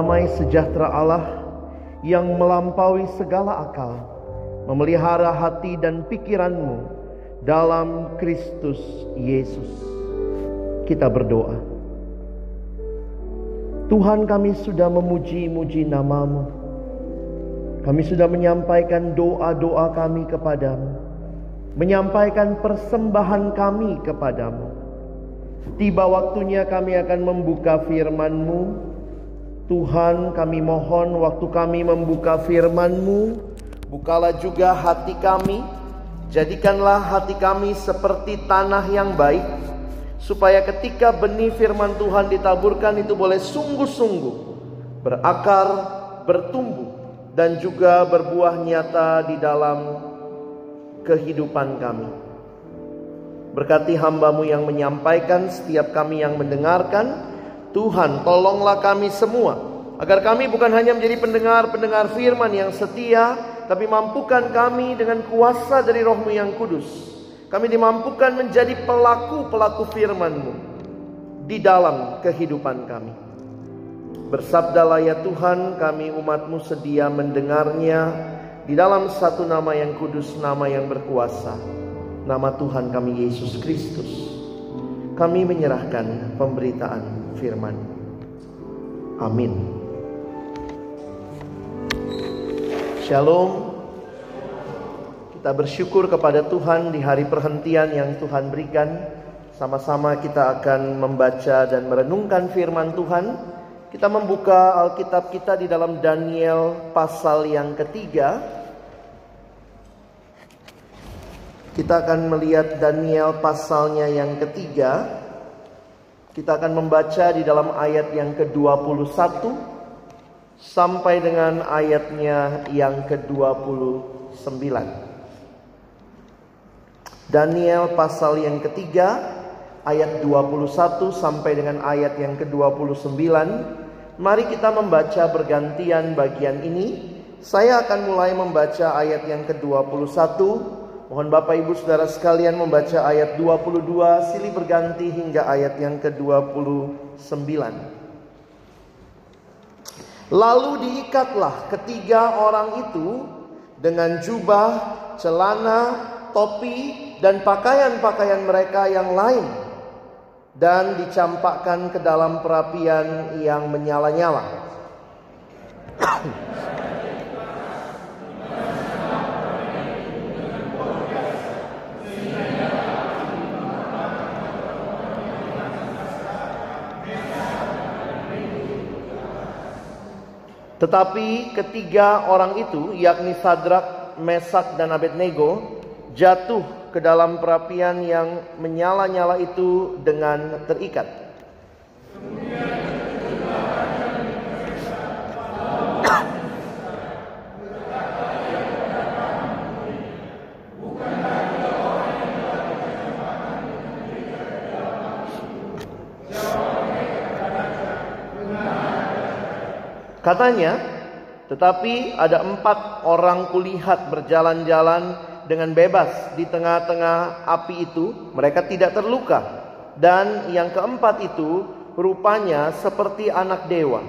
damai sejahtera Allah yang melampaui segala akal memelihara hati dan pikiranmu dalam Kristus Yesus. Kita berdoa. Tuhan kami sudah memuji-muji namamu. Kami sudah menyampaikan doa-doa kami kepadamu. Menyampaikan persembahan kami kepadamu. Tiba waktunya kami akan membuka firman-Mu. Tuhan kami mohon waktu kami membuka firman-Mu Bukalah juga hati kami, jadikanlah hati kami seperti tanah yang baik, supaya ketika benih firman Tuhan ditaburkan itu boleh sungguh-sungguh berakar, bertumbuh, dan juga berbuah nyata di dalam kehidupan kami. Berkati hambamu yang menyampaikan, setiap kami yang mendengarkan, Tuhan tolonglah kami semua, agar kami bukan hanya menjadi pendengar-pendengar firman yang setia, tapi mampukan kami dengan kuasa dari rohmu yang kudus. Kami dimampukan menjadi pelaku-pelaku firman-Mu di dalam kehidupan kami. Bersabdalah ya Tuhan kami umatmu sedia mendengarnya di dalam satu nama yang kudus, nama yang berkuasa. Nama Tuhan kami Yesus Kristus. Kami menyerahkan pemberitaan firman. Amin. Shalom. Kita bersyukur kepada Tuhan di hari perhentian yang Tuhan berikan. Sama-sama kita akan membaca dan merenungkan firman Tuhan. Kita membuka Alkitab kita di dalam Daniel pasal yang ketiga. Kita akan melihat Daniel pasalnya yang ketiga. Kita akan membaca di dalam ayat yang ke-21 sampai dengan ayatnya yang ke-29. Daniel pasal yang ketiga ayat 21 sampai dengan ayat yang ke-29. Mari kita membaca bergantian bagian ini. Saya akan mulai membaca ayat yang ke-21. Mohon Bapak Ibu Saudara sekalian membaca ayat 22 silih berganti hingga ayat yang ke-29. Lalu diikatlah ketiga orang itu dengan jubah, celana, topi, dan pakaian-pakaian mereka yang lain, dan dicampakkan ke dalam perapian yang menyala-nyala. Tetapi ketiga orang itu, yakni Sadrak, Mesak, dan Abednego, jatuh ke dalam perapian yang menyala-nyala itu dengan terikat. Katanya, tetapi ada empat orang kulihat berjalan-jalan dengan bebas di tengah-tengah api itu, mereka tidak terluka. Dan yang keempat itu rupanya seperti anak dewa.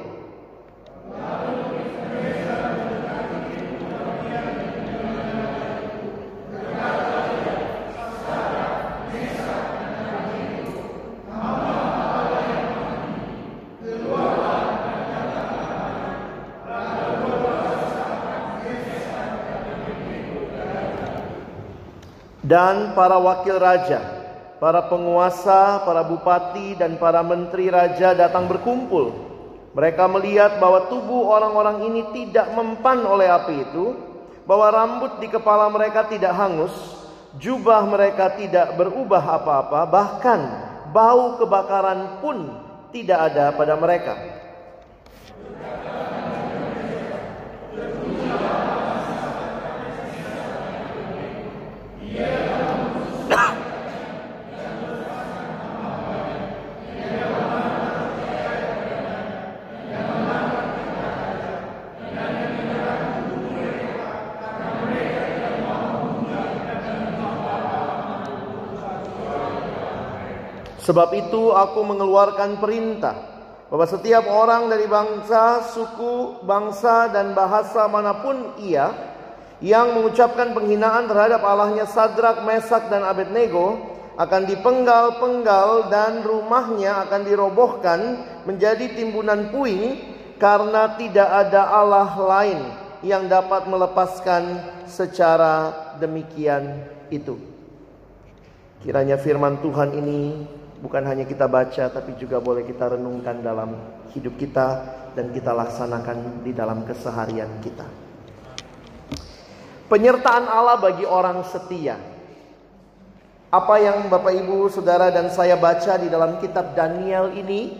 Dan para wakil raja, para penguasa, para bupati, dan para menteri raja datang berkumpul. Mereka melihat bahwa tubuh orang-orang ini tidak mempan oleh api itu, bahwa rambut di kepala mereka tidak hangus, jubah mereka tidak berubah apa-apa, bahkan bau kebakaran pun tidak ada pada mereka. Sebab itu aku mengeluarkan perintah bahwa setiap orang dari bangsa, suku, bangsa, dan bahasa mana pun ia yang mengucapkan penghinaan terhadap Allahnya Sadrak, Mesak, dan Abednego akan dipenggal-penggal dan rumahnya akan dirobohkan menjadi timbunan puing karena tidak ada Allah lain yang dapat melepaskan secara demikian itu. Kiranya firman Tuhan ini bukan hanya kita baca tapi juga boleh kita renungkan dalam hidup kita dan kita laksanakan di dalam keseharian kita. Penyertaan Allah bagi orang setia. Apa yang Bapak Ibu, Saudara dan saya baca di dalam kitab Daniel ini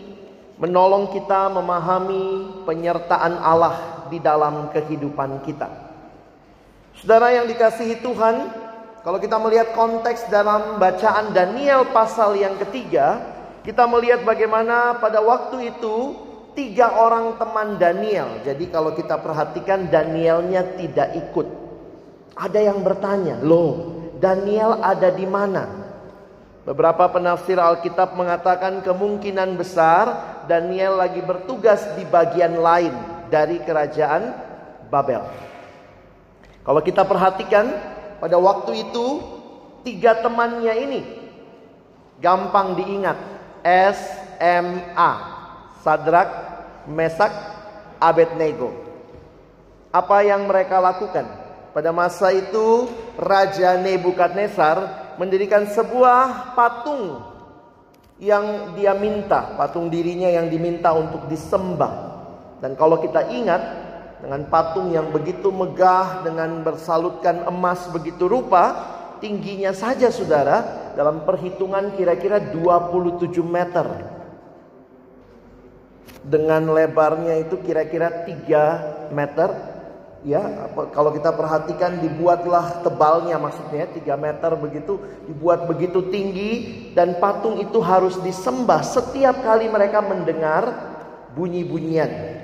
menolong kita memahami penyertaan Allah di dalam kehidupan kita. Saudara yang dikasihi Tuhan, kalau kita melihat konteks dalam bacaan Daniel pasal yang ketiga, kita melihat bagaimana pada waktu itu tiga orang teman Daniel. Jadi kalau kita perhatikan Danielnya tidak ikut. Ada yang bertanya, loh Daniel ada di mana? Beberapa penafsir Alkitab mengatakan kemungkinan besar Daniel lagi bertugas di bagian lain dari kerajaan Babel. Kalau kita perhatikan pada waktu itu tiga temannya ini gampang diingat. SMA. Sadrak, Mesak, Abednego. Apa yang mereka lakukan? Pada masa itu Raja Nebukadnezar mendirikan sebuah patung yang dia minta, patung dirinya yang diminta untuk disembah. Dan kalau kita ingat, dengan patung yang begitu megah dengan bersalutkan emas begitu rupa tingginya saja saudara dalam perhitungan kira-kira 27 meter dengan lebarnya itu kira-kira 3 meter ya kalau kita perhatikan dibuatlah tebalnya maksudnya 3 meter begitu dibuat begitu tinggi dan patung itu harus disembah. Setiap kali mereka mendengar bunyi-bunyian.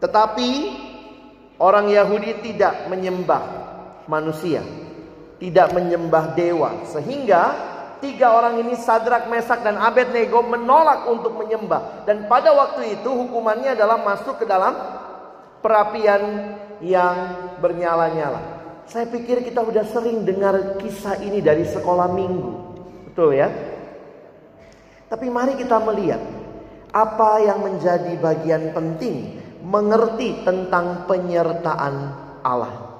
Tetapi orang Yahudi tidak menyembah manusia, tidak menyembah dewa, sehingga tiga orang ini Sadrak, Mesak dan Abednego menolak untuk menyembah. Dan pada waktu itu hukumannya adalah masuk ke dalam perapian yang bernyala-nyala. Saya pikir kita sudah sering dengar kisah ini dari sekolah minggu. Betul ya? Tapi mari kita melihat apa yang menjadi bagian penting mengerti tentang penyertaan Allah.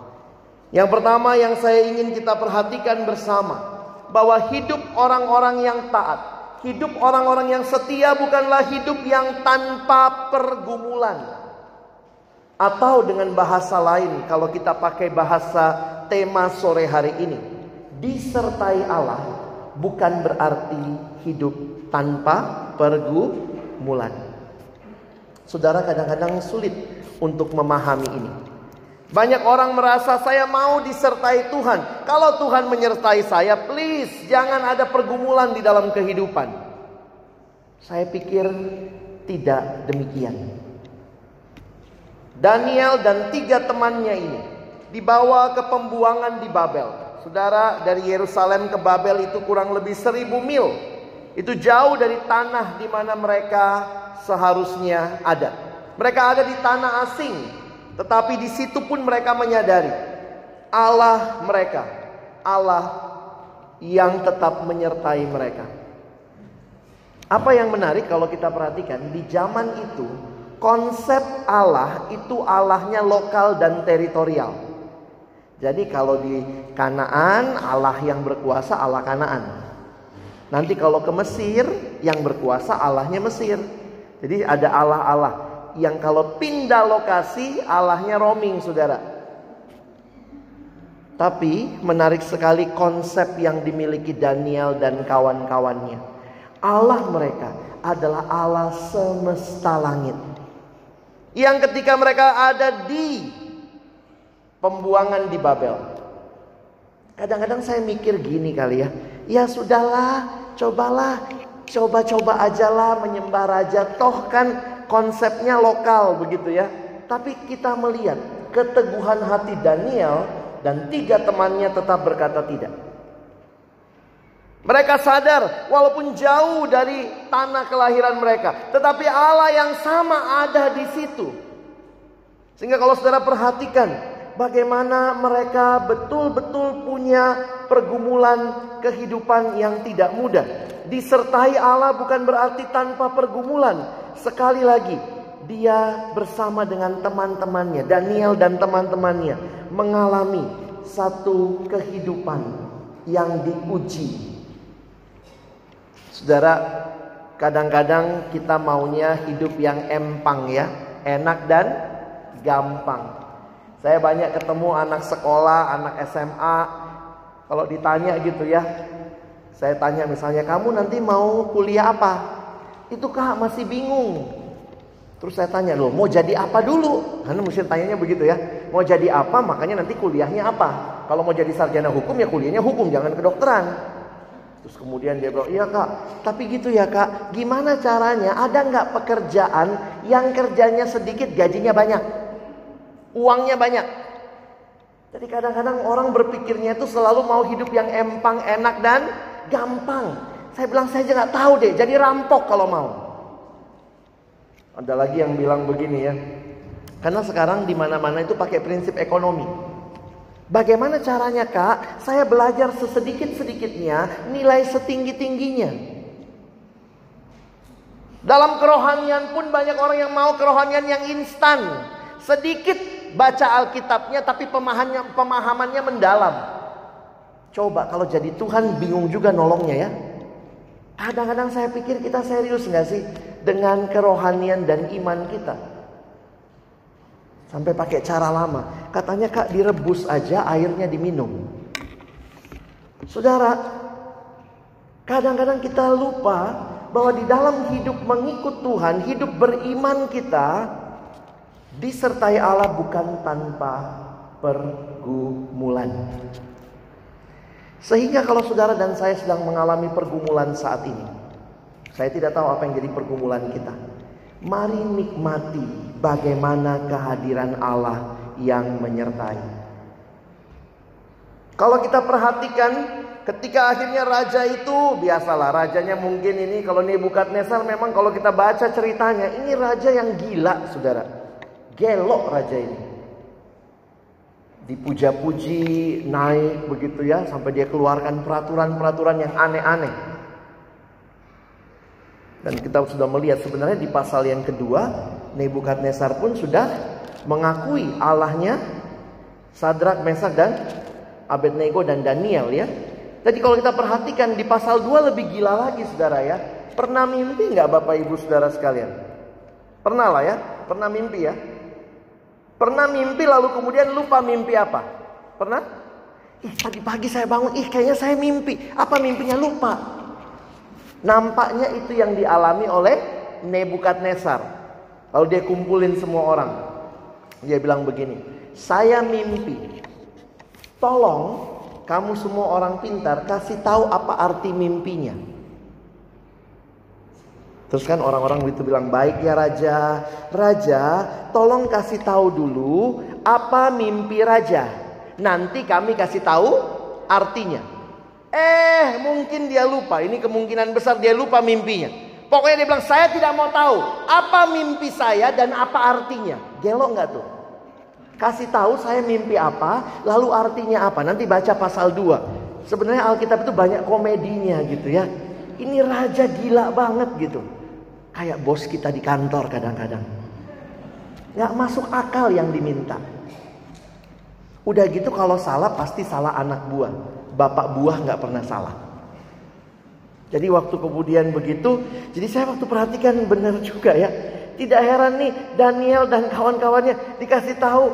Yang pertama yang saya ingin kita perhatikan bersama bahwa hidup orang-orang yang taat, hidup orang-orang yang setia bukanlah hidup yang tanpa pergumulan. Atau dengan bahasa lain kalau kita pakai bahasa tema sore hari ini, disertai Allah bukan berarti hidup tanpa pergumulan. Saudara kadang-kadang sulit untuk memahami ini. Banyak orang merasa saya mau disertai Tuhan. Kalau Tuhan menyertai saya, please jangan ada pergumulan di dalam kehidupan. Saya pikir tidak demikian. Daniel dan tiga temannya ini dibawa ke pembuangan di Babel. Saudara, dari Yerusalem ke Babel itu kurang lebih seribu mil. Itu jauh dari tanah di mana mereka seharusnya ada. Mereka ada di tanah asing, tetapi di situ pun mereka menyadari Allah mereka, Allah yang tetap menyertai mereka. Apa yang menarik kalau kita perhatikan di zaman itu konsep Allah itu Allahnya lokal dan teritorial. Jadi kalau di Kanaan Allah yang berkuasa Allah Kanaan. Nanti kalau ke Mesir yang berkuasa Allahnya Mesir. Jadi ada Allah-Allah yang kalau pindah lokasi Allahnya roaming saudara. Tapi menarik sekali konsep yang dimiliki Daniel dan kawan-kawannya. Allah mereka adalah Allah semesta langit. Yang ketika mereka ada di pembuangan di Babel. Kadang-kadang saya mikir gini kali ya. Ya sudahlah, cobalah coba-coba ajalah menyembah raja toh kan konsepnya lokal begitu ya tapi kita melihat keteguhan hati Daniel dan tiga temannya tetap berkata tidak Mereka sadar walaupun jauh dari tanah kelahiran mereka, tetapi Allah yang sama ada di situ. Sehingga kalau saudara perhatikan bagaimana mereka betul-betul punya pergumulan kehidupan yang tidak mudah. Disertai Allah bukan berarti tanpa pergumulan. Sekali lagi, dia bersama dengan teman-temannya, Daniel dan teman-temannya mengalami satu kehidupan yang diuji Saudara, kadang-kadang kita maunya hidup yang empang ya, enak dan gampang. Saya banyak ketemu anak sekolah, anak SMA, kalau ditanya gitu ya, saya tanya misalnya, kamu nanti mau kuliah apa? Itu kak masih bingung. Terus saya tanya loh, mau jadi apa dulu? Karena mesti tanyanya begitu ya. Mau jadi apa, makanya nanti kuliahnya apa? Kalau mau jadi sarjana hukum ya kuliahnya hukum, jangan kedokteran. Terus kemudian dia bilang, iya kak, tapi gitu ya kak, gimana caranya? Ada nggak pekerjaan yang kerjanya sedikit, gajinya banyak, uangnya banyak? Jadi kadang-kadang orang berpikirnya itu selalu mau hidup yang empang, enak dan gampang. Saya bilang saya aja nggak tahu deh, jadi rampok kalau mau. Ada lagi yang bilang begini ya, karena sekarang di mana-mana itu pakai prinsip ekonomi. Bagaimana caranya kak? Saya belajar sesedikit-sedikitnya nilai setinggi-tingginya. Dalam kerohanian pun banyak orang yang mau kerohanian yang instan. Sedikit baca Alkitabnya tapi pemahamannya, pemahamannya mendalam. Coba kalau jadi Tuhan bingung juga nolongnya ya. Kadang-kadang saya pikir kita serius nggak sih dengan kerohanian dan iman kita. Sampai pakai cara lama. Katanya kak direbus aja airnya diminum. Saudara, kadang-kadang kita lupa bahwa di dalam hidup mengikut Tuhan, hidup beriman kita disertai Allah bukan tanpa pergumulan. Sehingga kalau saudara dan saya sedang mengalami pergumulan saat ini, saya tidak tahu apa yang jadi pergumulan kita. Mari nikmati bagaimana kehadiran Allah yang menyertai. Kalau kita perhatikan ketika akhirnya raja itu biasalah rajanya mungkin ini kalau Nebukadnezar memang kalau kita baca ceritanya ini raja yang gila saudara. Gelok raja ini. Dipuja-puji naik begitu ya sampai dia keluarkan peraturan-peraturan yang aneh-aneh. Dan kita sudah melihat sebenarnya di pasal yang kedua Nebukadnezar pun sudah mengakui Allahnya Sadrak, Mesak dan Abednego dan Daniel ya. Jadi kalau kita perhatikan di pasal 2 lebih gila lagi saudara ya. Pernah mimpi nggak Bapak Ibu saudara sekalian? Pernah lah ya, pernah mimpi ya. Pernah mimpi lalu kemudian lupa mimpi apa? Pernah? Ih tadi pagi saya bangun, ih kayaknya saya mimpi. Apa mimpinya lupa? Nampaknya itu yang dialami oleh Nebukadnezar. Lalu dia kumpulin semua orang. Dia bilang begini, saya mimpi. Tolong kamu semua orang pintar kasih tahu apa arti mimpinya. Terus kan orang-orang itu bilang, baik ya raja. Raja, tolong kasih tahu dulu apa mimpi raja. Nanti kami kasih tahu artinya. Eh, mungkin dia lupa. Ini kemungkinan besar dia lupa mimpinya. Pokoknya dia bilang saya tidak mau tahu apa mimpi saya dan apa artinya. Gelok nggak tuh? Kasih tahu saya mimpi apa, lalu artinya apa. Nanti baca pasal 2. Sebenarnya Alkitab itu banyak komedinya gitu ya. Ini raja gila banget gitu. Kayak bos kita di kantor kadang-kadang. Gak masuk akal yang diminta. Udah gitu kalau salah pasti salah anak buah. Bapak buah gak pernah salah. Jadi waktu kemudian begitu, jadi saya waktu perhatikan benar juga ya. Tidak heran nih Daniel dan kawan-kawannya dikasih tahu.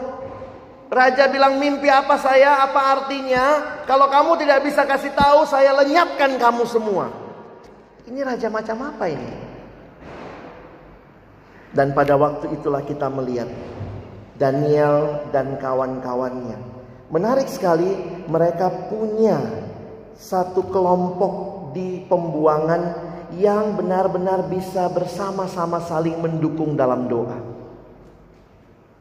Raja bilang mimpi apa saya, apa artinya? Kalau kamu tidak bisa kasih tahu, saya lenyapkan kamu semua. Ini raja macam apa ini? Dan pada waktu itulah kita melihat Daniel dan kawan-kawannya. Menarik sekali mereka punya satu kelompok di pembuangan yang benar-benar bisa bersama-sama saling mendukung dalam doa.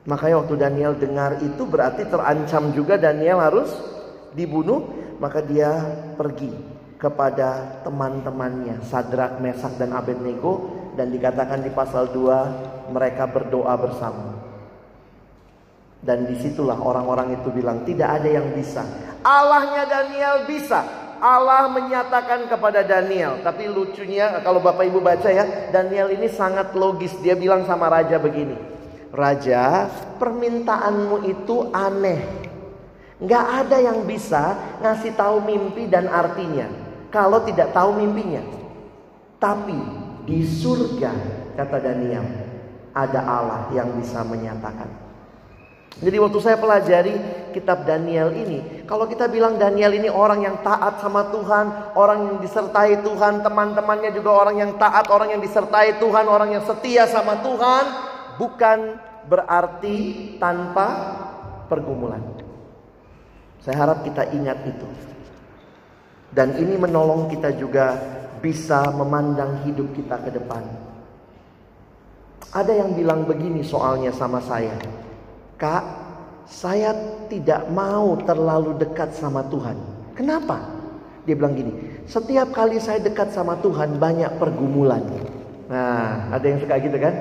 Makanya waktu Daniel dengar itu berarti terancam juga Daniel harus dibunuh, maka dia pergi. kepada teman-temannya Sadrak, Mesak dan Abednego dan dikatakan di pasal 2 mereka berdoa bersama. Dan di situlah orang-orang itu bilang tidak ada yang bisa. Allahnya Daniel bisa. Allah menyatakan kepada Daniel. Tapi lucunya kalau Bapak Ibu baca ya. Daniel ini sangat logis. Dia bilang sama raja begini. Raja permintaanmu itu aneh. Nggak ada yang bisa ngasih tahu mimpi dan artinya. Kalau tidak tahu mimpinya. Tapi di surga kata Daniel. Ada Allah yang bisa menyatakan. Jadi waktu saya pelajari kitab Daniel ini, kalau kita bilang Daniel ini orang yang taat sama Tuhan, orang yang disertai Tuhan, teman-temannya juga orang yang taat, orang yang disertai Tuhan, orang yang setia sama Tuhan, bukan berarti tanpa pergumulan. Saya harap kita ingat itu. Dan ini menolong kita juga bisa memandang hidup kita ke depan. Ada yang bilang begini soalnya sama saya. Kak, saya tidak mau terlalu dekat sama Tuhan. Kenapa? Dia bilang gini, setiap kali saya dekat sama Tuhan banyak pergumulan. Nah, ada yang suka gitu kan?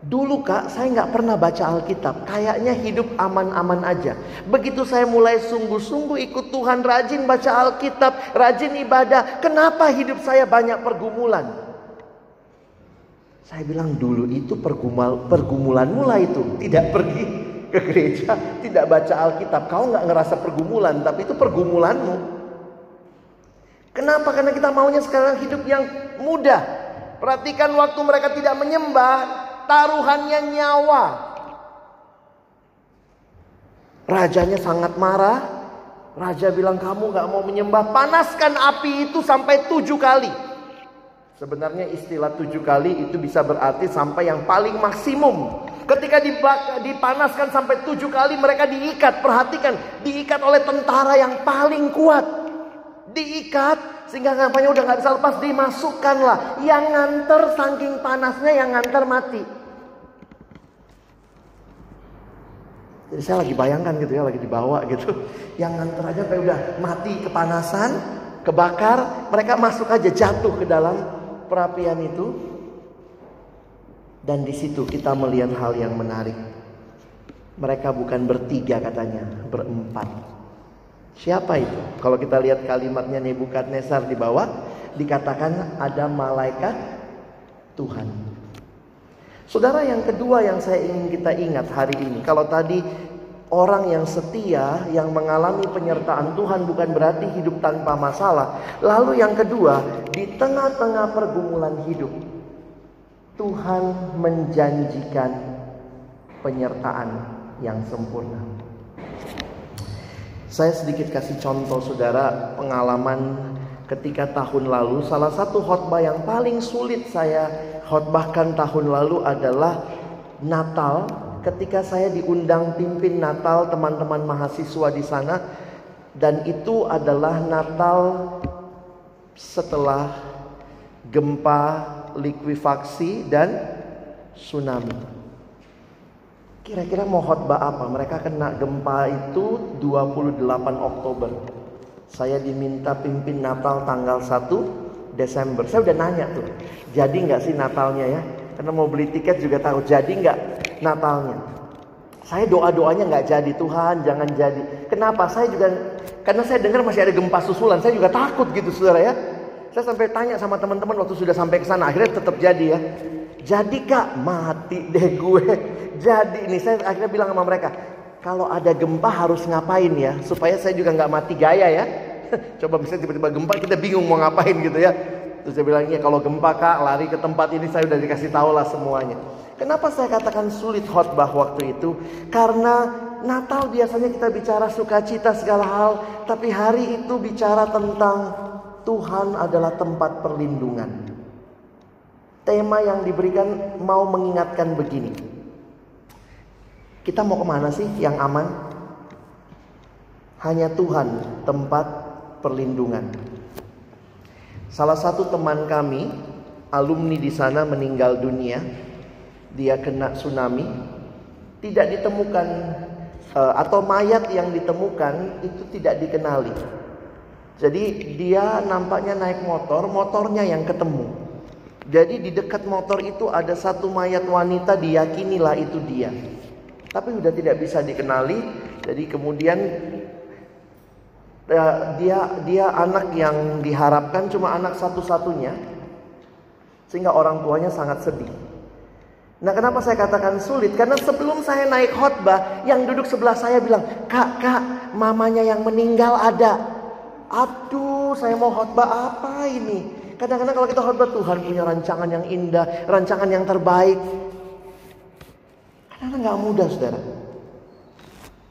Dulu kak, saya nggak pernah baca Alkitab. Kayaknya hidup aman-aman aja. Begitu saya mulai sungguh-sungguh ikut Tuhan, rajin baca Alkitab, rajin ibadah. Kenapa hidup saya banyak pergumulan? Saya bilang dulu itu pergumul, pergumulan mulai itu. Tidak pergi ke gereja, tidak baca Alkitab. Kau nggak ngerasa pergumulan, tapi itu pergumulanmu. Kenapa? Karena kita maunya sekarang hidup yang mudah. Perhatikan waktu mereka tidak menyembah, taruhannya nyawa. Rajanya sangat marah. Raja bilang kamu nggak mau menyembah, panaskan api itu sampai tujuh kali. Sebenarnya istilah tujuh kali itu bisa berarti sampai yang paling maksimum. Ketika dipanaskan sampai tujuh kali mereka diikat. Perhatikan, diikat oleh tentara yang paling kuat. Diikat sehingga ngapain udah nggak bisa lepas dimasukkanlah. Yang nganter saking panasnya yang nganter mati. Jadi saya lagi bayangkan gitu ya, lagi dibawa gitu. Yang nganter aja kayak udah mati kepanasan, kebakar, mereka masuk aja jatuh ke dalam perapian itu dan di situ kita melihat hal yang menarik. Mereka bukan bertiga katanya, berempat. Siapa itu? Kalau kita lihat kalimatnya Nebukadnezar di bawah, dikatakan ada malaikat Tuhan. Saudara yang kedua yang saya ingin kita ingat hari ini, kalau tadi Orang yang setia, yang mengalami penyertaan Tuhan bukan berarti hidup tanpa masalah. Lalu yang kedua, di tengah-tengah pergumulan hidup, Tuhan menjanjikan penyertaan yang sempurna. Saya sedikit kasih contoh saudara pengalaman ketika tahun lalu salah satu khotbah yang paling sulit saya khotbahkan tahun lalu adalah Natal ketika saya diundang pimpin Natal teman-teman mahasiswa di sana dan itu adalah Natal setelah gempa likuifaksi dan tsunami. Kira-kira mau khotbah apa? Mereka kena gempa itu 28 Oktober. Saya diminta pimpin Natal tanggal 1 Desember. Saya udah nanya tuh, jadi nggak sih Natalnya ya? Karena mau beli tiket juga tahu, jadi nggak Natalnya. Saya doa-doanya nggak jadi Tuhan, jangan jadi. Kenapa? Saya juga karena saya dengar masih ada gempa susulan, saya juga takut gitu saudara ya. Saya sampai tanya sama teman-teman waktu sudah sampai ke sana, akhirnya tetap jadi ya. Jadi kak, mati deh gue. Jadi ini saya akhirnya bilang sama mereka, kalau ada gempa harus ngapain ya, supaya saya juga nggak mati gaya ya. Coba misalnya tiba-tiba gempa kita bingung mau ngapain gitu ya. Terus saya bilang, ya kalau gempa kak lari ke tempat ini saya udah dikasih tahu lah semuanya. Kenapa saya katakan sulit khotbah waktu itu? Karena Natal biasanya kita bicara sukacita segala hal, tapi hari itu bicara tentang Tuhan adalah tempat perlindungan. Tema yang diberikan mau mengingatkan begini. Kita mau ke mana sih yang aman? Hanya Tuhan tempat perlindungan. Salah satu teman kami, alumni di sana meninggal dunia dia kena tsunami tidak ditemukan uh, atau mayat yang ditemukan itu tidak dikenali. Jadi dia nampaknya naik motor, motornya yang ketemu. Jadi di dekat motor itu ada satu mayat wanita diyakinilah itu dia. Tapi sudah tidak bisa dikenali. Jadi kemudian dia dia anak yang diharapkan cuma anak satu-satunya. Sehingga orang tuanya sangat sedih. Nah kenapa saya katakan sulit? Karena sebelum saya naik khotbah, yang duduk sebelah saya bilang, Kak, kak, mamanya yang meninggal ada. Aduh, saya mau khotbah apa ini? Kadang-kadang kalau kita khotbah Tuhan punya rancangan yang indah, rancangan yang terbaik. Kadang-kadang nggak mudah, saudara.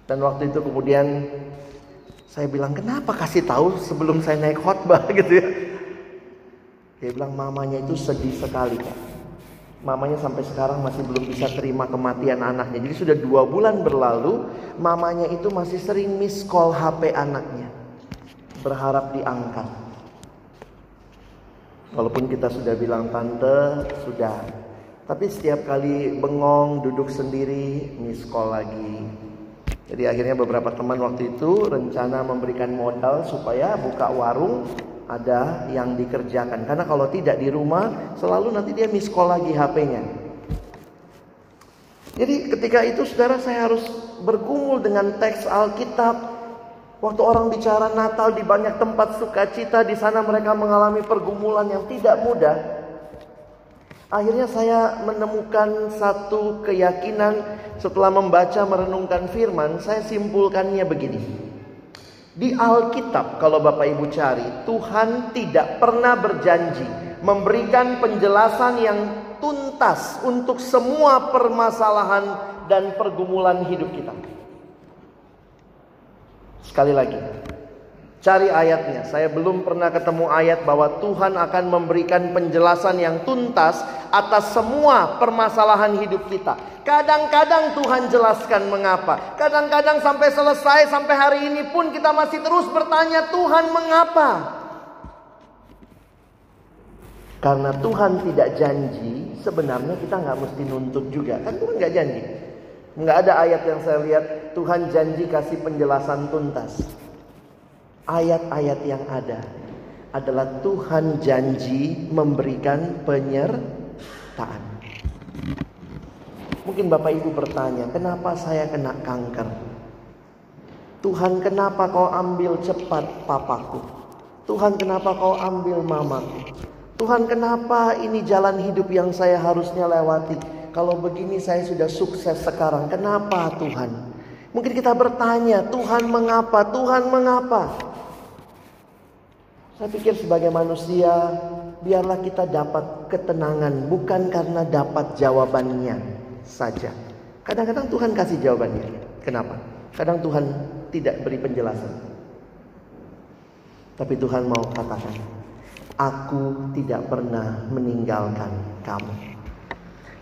Dan waktu itu kemudian saya bilang, kenapa kasih tahu sebelum saya naik khotbah gitu ya? Dia bilang mamanya itu sedih sekali kak. Mamanya sampai sekarang masih belum bisa terima kematian anaknya. Jadi sudah dua bulan berlalu, mamanya itu masih sering miss call HP anaknya berharap diangkat. Walaupun kita sudah bilang tante, sudah. Tapi setiap kali bengong, duduk sendiri, miss call lagi. Jadi akhirnya beberapa teman waktu itu rencana memberikan modal supaya buka warung ada yang dikerjakan. Karena kalau tidak di rumah, selalu nanti dia miss call lagi HP-nya. Jadi ketika itu saudara saya harus bergumul dengan teks Alkitab Waktu orang bicara Natal di banyak tempat sukacita, di sana mereka mengalami pergumulan yang tidak mudah. Akhirnya saya menemukan satu keyakinan setelah membaca merenungkan firman, saya simpulkannya begini. Di Alkitab kalau Bapak Ibu cari, Tuhan tidak pernah berjanji memberikan penjelasan yang tuntas untuk semua permasalahan dan pergumulan hidup kita. Sekali lagi, cari ayatnya. Saya belum pernah ketemu ayat bahwa Tuhan akan memberikan penjelasan yang tuntas atas semua permasalahan hidup kita. Kadang-kadang Tuhan jelaskan mengapa. Kadang-kadang sampai selesai, sampai hari ini pun kita masih terus bertanya, Tuhan mengapa? Karena Tuhan tidak janji, sebenarnya kita nggak mesti nuntut juga. Kan Tuhan nggak janji. Nggak ada ayat yang saya lihat Tuhan janji kasih penjelasan tuntas. Ayat-ayat yang ada adalah Tuhan janji memberikan penyertaan. Mungkin Bapak Ibu bertanya, kenapa saya kena kanker? Tuhan kenapa kau ambil cepat papaku? Tuhan kenapa kau ambil mamaku? Tuhan kenapa ini jalan hidup yang saya harusnya lewati? Kalau begini saya sudah sukses sekarang, kenapa Tuhan? Mungkin kita bertanya, Tuhan mengapa? Tuhan mengapa? Saya pikir sebagai manusia, biarlah kita dapat ketenangan bukan karena dapat jawabannya saja. Kadang-kadang Tuhan kasih jawabannya. Kenapa? Kadang Tuhan tidak beri penjelasan. Tapi Tuhan mau katakan, aku tidak pernah meninggalkan kamu.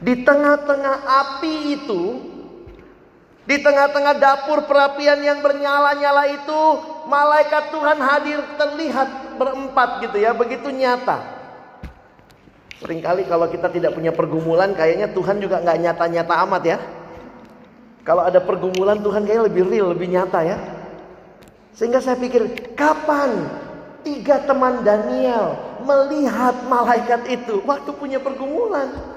Di tengah-tengah api itu, di tengah-tengah dapur perapian yang bernyala-nyala itu, malaikat Tuhan hadir terlihat berempat gitu ya, begitu nyata. Seringkali kalau kita tidak punya pergumulan, kayaknya Tuhan juga nggak nyata-nyata amat ya. Kalau ada pergumulan Tuhan kayaknya lebih real, lebih nyata ya. Sehingga saya pikir, kapan tiga teman Daniel melihat malaikat itu waktu punya pergumulan?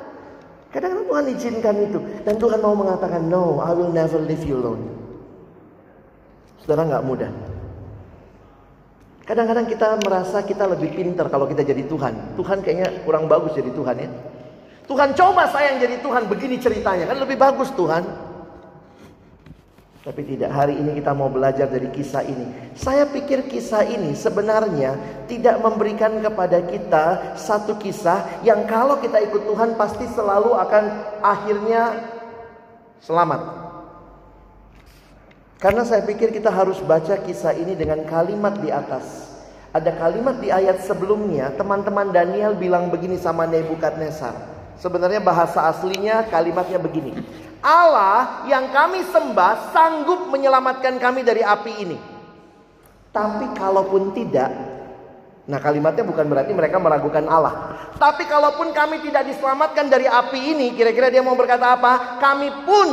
Kadang-kadang Tuhan izinkan itu. Dan Tuhan mau mengatakan, no, I will never leave you alone. Saudara nggak mudah. Kadang-kadang kita merasa kita lebih pintar kalau kita jadi Tuhan. Tuhan kayaknya kurang bagus jadi Tuhan ya. Tuhan coba saya yang jadi Tuhan begini ceritanya. Kan lebih bagus Tuhan. Tapi tidak, hari ini kita mau belajar dari kisah ini. Saya pikir kisah ini sebenarnya tidak memberikan kepada kita satu kisah yang kalau kita ikut Tuhan pasti selalu akan akhirnya selamat. Karena saya pikir kita harus baca kisah ini dengan kalimat di atas. Ada kalimat di ayat sebelumnya, teman-teman Daniel bilang begini sama Nebukadnezar. Sebenarnya bahasa aslinya kalimatnya begini. Allah yang kami sembah sanggup menyelamatkan kami dari api ini. Tapi kalaupun tidak, nah kalimatnya bukan berarti mereka meragukan Allah. Tapi kalaupun kami tidak diselamatkan dari api ini, kira-kira dia mau berkata apa? Kami pun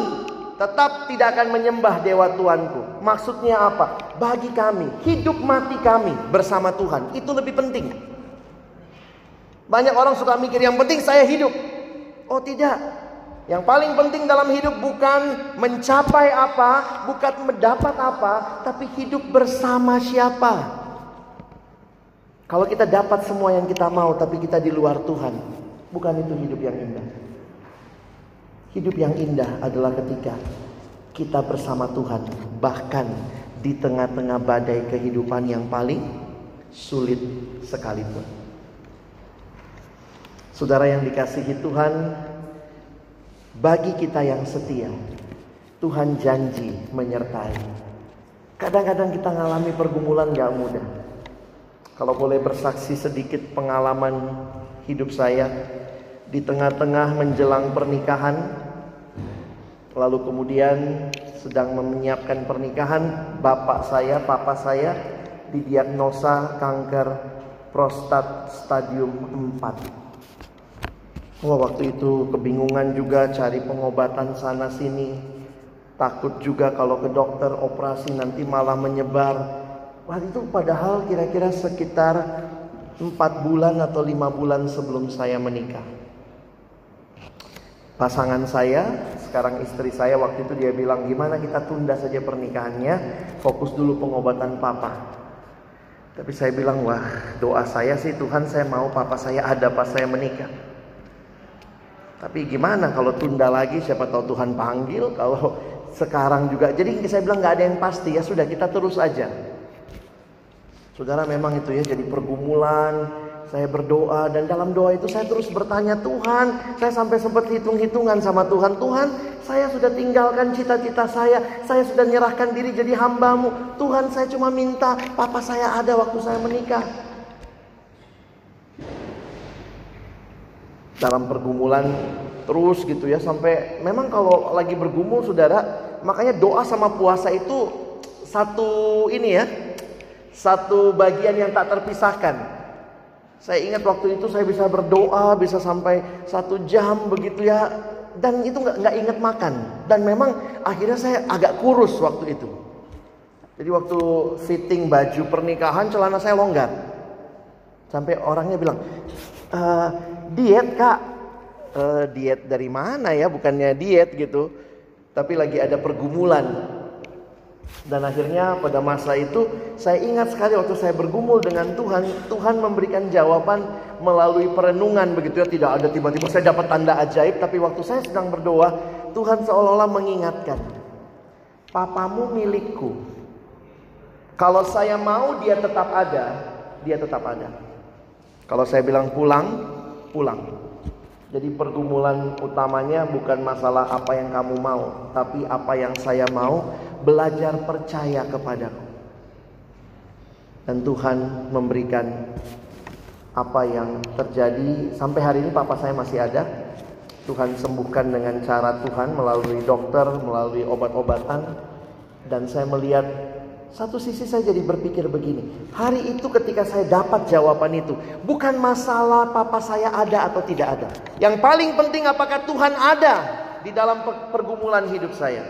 tetap tidak akan menyembah dewa Tuanku. Maksudnya apa? Bagi kami, hidup mati kami bersama Tuhan itu lebih penting. Banyak orang suka mikir yang penting saya hidup. Oh tidak. Yang paling penting dalam hidup bukan mencapai apa, bukan mendapat apa, tapi hidup bersama siapa. Kalau kita dapat semua yang kita mau, tapi kita di luar Tuhan, bukan itu hidup yang indah. Hidup yang indah adalah ketika kita bersama Tuhan, bahkan di tengah-tengah badai kehidupan yang paling sulit sekalipun. Saudara yang dikasihi Tuhan, bagi kita yang setia, Tuhan janji menyertai. Kadang-kadang kita mengalami pergumulan gak mudah. Kalau boleh bersaksi sedikit pengalaman hidup saya, di tengah-tengah menjelang pernikahan lalu kemudian sedang menyiapkan pernikahan bapak saya papa saya didiagnosa kanker prostat stadium 4 Wah waktu itu kebingungan juga cari pengobatan sana sini Takut juga kalau ke dokter operasi nanti malah menyebar Wah itu padahal kira-kira sekitar 4 bulan atau 5 bulan sebelum saya menikah pasangan saya, sekarang istri saya waktu itu dia bilang gimana kita tunda saja pernikahannya, fokus dulu pengobatan papa. Tapi saya bilang wah doa saya sih Tuhan saya mau papa saya ada pas saya menikah. Tapi gimana kalau tunda lagi siapa tahu Tuhan panggil kalau sekarang juga. Jadi saya bilang nggak ada yang pasti ya sudah kita terus aja. Saudara memang itu ya jadi pergumulan, saya berdoa dan dalam doa itu saya terus bertanya Tuhan, saya sampai sempat hitung-hitungan sama Tuhan. Tuhan, saya sudah tinggalkan cita-cita saya, saya sudah menyerahkan diri jadi hambamu. Tuhan, saya cuma minta papa saya ada waktu saya menikah. Dalam pergumulan terus gitu ya sampai memang kalau lagi bergumul saudara, makanya doa sama puasa itu satu ini ya, satu bagian yang tak terpisahkan. Saya ingat waktu itu saya bisa berdoa bisa sampai satu jam begitu ya dan itu nggak nggak ingat makan dan memang akhirnya saya agak kurus waktu itu. Jadi waktu fitting baju pernikahan celana saya longgar sampai orangnya bilang e, diet kak e, diet dari mana ya bukannya diet gitu tapi lagi ada pergumulan dan akhirnya pada masa itu saya ingat sekali waktu saya bergumul dengan Tuhan, Tuhan memberikan jawaban melalui perenungan begitu ya, tidak ada tiba-tiba saya dapat tanda ajaib, tapi waktu saya sedang berdoa, Tuhan seolah-olah mengingatkan, papamu milikku. Kalau saya mau dia tetap ada, dia tetap ada. Kalau saya bilang pulang, pulang. Jadi pergumulan utamanya bukan masalah apa yang kamu mau, tapi apa yang saya mau belajar percaya kepadaku. Dan Tuhan memberikan apa yang terjadi sampai hari ini papa saya masih ada. Tuhan sembuhkan dengan cara Tuhan melalui dokter, melalui obat-obatan. Dan saya melihat satu sisi saya jadi berpikir begini. Hari itu ketika saya dapat jawaban itu. Bukan masalah papa saya ada atau tidak ada. Yang paling penting apakah Tuhan ada di dalam pergumulan hidup saya.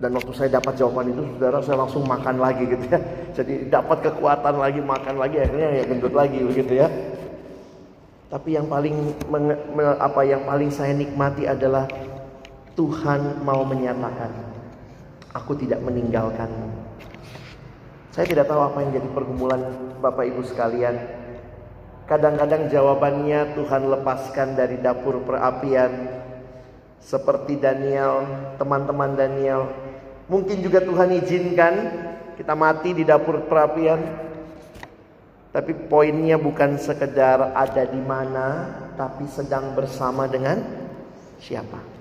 Dan waktu saya dapat jawaban itu, saudara saya langsung makan lagi gitu ya. Jadi dapat kekuatan lagi, makan lagi, akhirnya ya gendut lagi begitu ya. Tapi yang paling apa yang paling saya nikmati adalah Tuhan mau menyatakan, aku tidak meninggalkanmu. Saya tidak tahu apa yang jadi pergumulan Bapak Ibu sekalian. Kadang-kadang jawabannya Tuhan lepaskan dari dapur perapian. Seperti Daniel, teman-teman Daniel Mungkin juga Tuhan izinkan kita mati di dapur perapian. Tapi poinnya bukan sekedar ada di mana, tapi sedang bersama dengan siapa.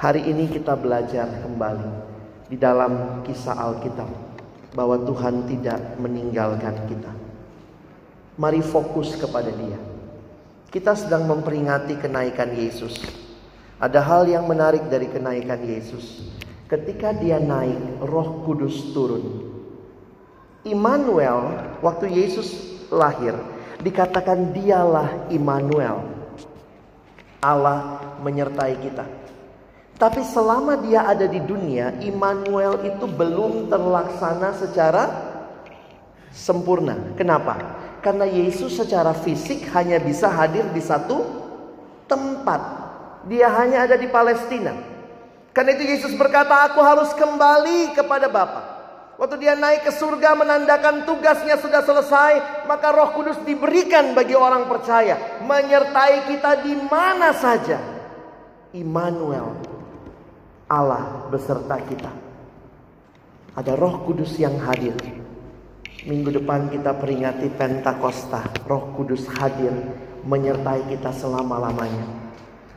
Hari ini kita belajar kembali di dalam kisah Alkitab bahwa Tuhan tidak meninggalkan kita. Mari fokus kepada Dia. Kita sedang memperingati kenaikan Yesus. Ada hal yang menarik dari kenaikan Yesus. Ketika dia naik, Roh Kudus turun. Immanuel, waktu Yesus lahir, dikatakan dialah Immanuel. Allah menyertai kita. Tapi selama dia ada di dunia, Immanuel itu belum terlaksana secara sempurna. Kenapa? Karena Yesus secara fisik hanya bisa hadir di satu tempat. Dia hanya ada di Palestina. Karena itu Yesus berkata, "Aku harus kembali kepada Bapa." Waktu dia naik ke surga menandakan tugasnya sudah selesai, maka Roh Kudus diberikan bagi orang percaya, menyertai kita di mana saja. Immanuel, Allah beserta kita. Ada Roh Kudus yang hadir. Minggu depan kita peringati Pentakosta, Roh Kudus hadir menyertai kita selama-lamanya.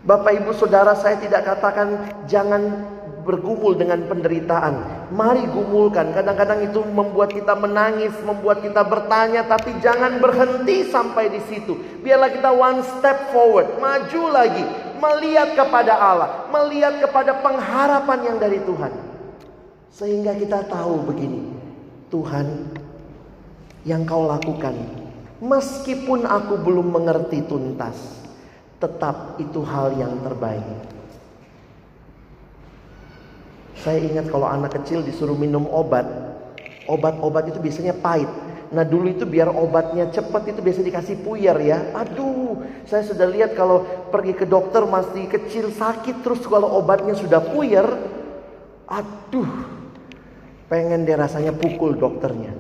Bapak Ibu Saudara saya tidak katakan jangan bergumul dengan penderitaan. Mari gumulkan. Kadang-kadang itu membuat kita menangis, membuat kita bertanya, tapi jangan berhenti sampai di situ. Biarlah kita one step forward, maju lagi, melihat kepada Allah, melihat kepada pengharapan yang dari Tuhan. Sehingga kita tahu begini, Tuhan yang kau lakukan, meskipun aku belum mengerti tuntas, tetap itu hal yang terbaik. Saya ingat kalau anak kecil disuruh minum obat, obat-obat itu biasanya pahit. Nah dulu itu biar obatnya cepat itu biasa dikasih puyer ya. Aduh, saya sudah lihat kalau pergi ke dokter masih kecil sakit terus kalau obatnya sudah puyer, aduh, pengen dia rasanya pukul dokternya.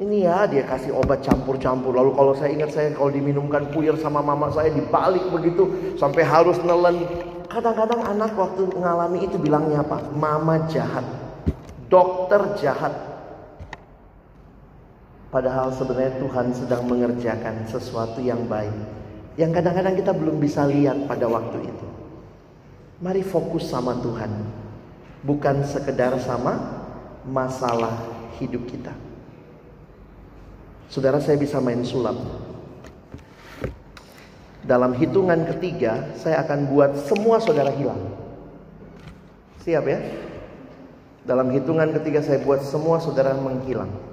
Ini ya dia kasih obat campur-campur. Lalu kalau saya ingat saya kalau diminumkan puyer sama mama saya dibalik begitu sampai harus nelen Kadang-kadang anak waktu mengalami itu bilangnya apa? Mama jahat. Dokter jahat. Padahal sebenarnya Tuhan sedang mengerjakan sesuatu yang baik. Yang kadang-kadang kita belum bisa lihat pada waktu itu. Mari fokus sama Tuhan. Bukan sekedar sama masalah hidup kita. Saudara saya bisa main sulap. Dalam hitungan ketiga, saya akan buat semua saudara hilang. Siap ya? Dalam hitungan ketiga saya buat semua saudara menghilang.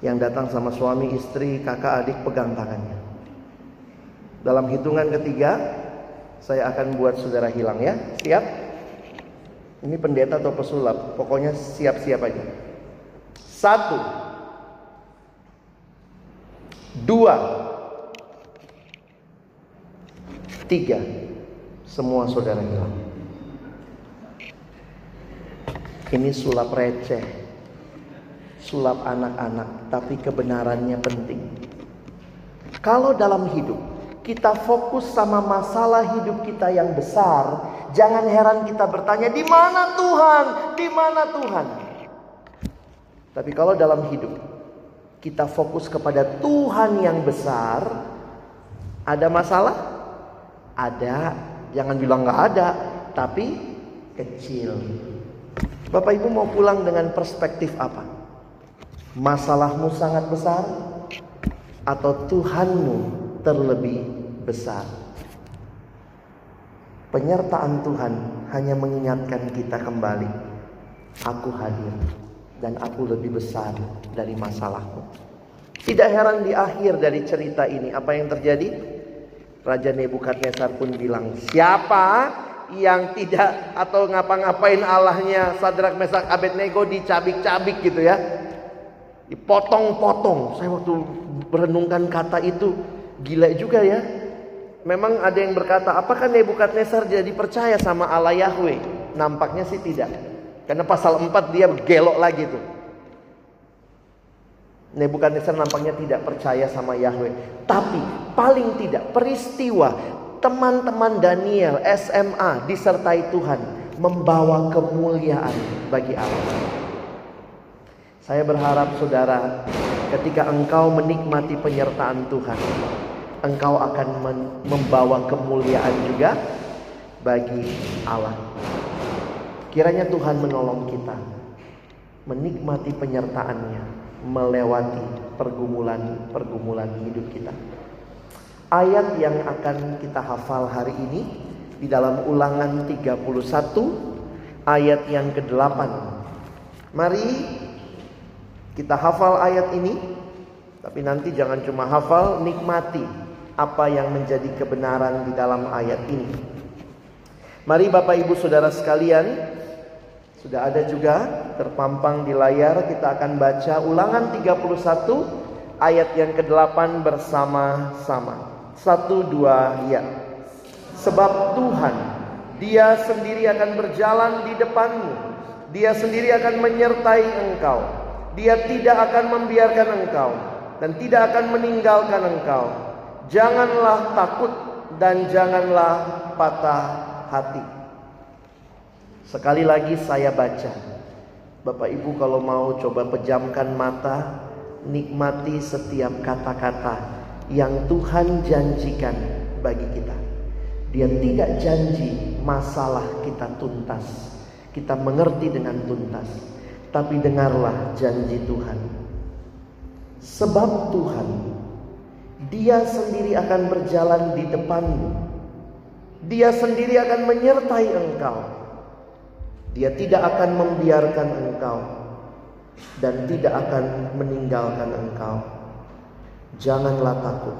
Yang datang sama suami, istri, kakak, adik pegang tangannya. Dalam hitungan ketiga, saya akan buat saudara hilang ya. Siap? Ini pendeta atau pesulap, pokoknya siap-siap aja. Satu, dua, Tiga, semua saudara hilang. Ini sulap receh, sulap anak-anak, tapi kebenarannya penting. Kalau dalam hidup kita fokus sama masalah hidup kita yang besar, jangan heran kita bertanya, "Di mana Tuhan? Di mana Tuhan?" Tapi kalau dalam hidup kita fokus kepada Tuhan yang besar, ada masalah? Ada, jangan bilang nggak ada, tapi kecil. Bapak Ibu mau pulang dengan perspektif apa? Masalahmu sangat besar atau Tuhanmu terlebih besar? Penyertaan Tuhan hanya mengingatkan kita kembali. Aku hadir dan aku lebih besar dari masalahmu. Tidak heran di akhir dari cerita ini apa yang terjadi? Raja Nebukadnezar pun bilang, siapa yang tidak atau ngapa-ngapain Allahnya Sadrak Mesak Abednego dicabik-cabik gitu ya. Dipotong-potong. Saya waktu berenungkan kata itu gila juga ya. Memang ada yang berkata, apakah Nebukadnezar jadi percaya sama Allah Yahweh? Nampaknya sih tidak. Karena pasal 4 dia gelok lagi tuh. Nebukadnezar nampaknya tidak percaya sama Yahweh. Tapi paling tidak peristiwa teman-teman Daniel SMA disertai Tuhan membawa kemuliaan bagi Allah. Saya berharap saudara ketika engkau menikmati penyertaan Tuhan, engkau akan membawa kemuliaan juga bagi Allah. Kiranya Tuhan menolong kita menikmati penyertaannya melewati pergumulan-pergumulan hidup kita. Ayat yang akan kita hafal hari ini di dalam Ulangan 31 ayat yang ke-8. Mari kita hafal ayat ini tapi nanti jangan cuma hafal, nikmati apa yang menjadi kebenaran di dalam ayat ini. Mari Bapak Ibu Saudara sekalian, sudah ada juga terpampang di layar kita akan baca ulangan 31 ayat yang ke-8 bersama-sama. Satu dua ya. Sebab Tuhan dia sendiri akan berjalan di depanmu. Dia sendiri akan menyertai engkau. Dia tidak akan membiarkan engkau dan tidak akan meninggalkan engkau. Janganlah takut dan janganlah patah hati. Sekali lagi saya baca. Bapak Ibu kalau mau coba pejamkan mata, nikmati setiap kata-kata yang Tuhan janjikan bagi kita. Dia tidak janji masalah kita tuntas. Kita mengerti dengan tuntas. Tapi dengarlah janji Tuhan. Sebab Tuhan dia sendiri akan berjalan di depanmu. Dia sendiri akan menyertai engkau. Dia tidak akan membiarkan engkau dan tidak akan meninggalkan engkau. Janganlah takut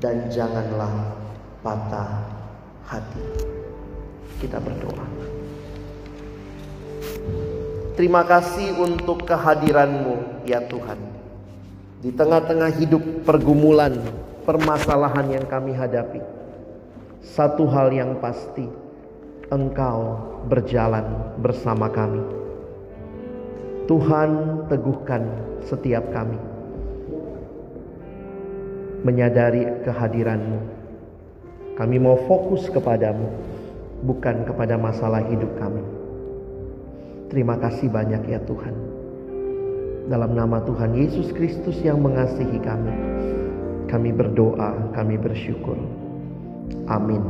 dan janganlah patah hati. Kita berdoa. Terima kasih untuk kehadiranmu ya Tuhan. Di tengah-tengah hidup pergumulan, permasalahan yang kami hadapi. Satu hal yang pasti, Engkau berjalan bersama kami. Tuhan teguhkan setiap kami. Menyadari kehadiranmu. Kami mau fokus kepadamu, bukan kepada masalah hidup kami. Terima kasih banyak ya Tuhan. Dalam nama Tuhan Yesus Kristus yang mengasihi kami, kami berdoa, kami bersyukur. Amin.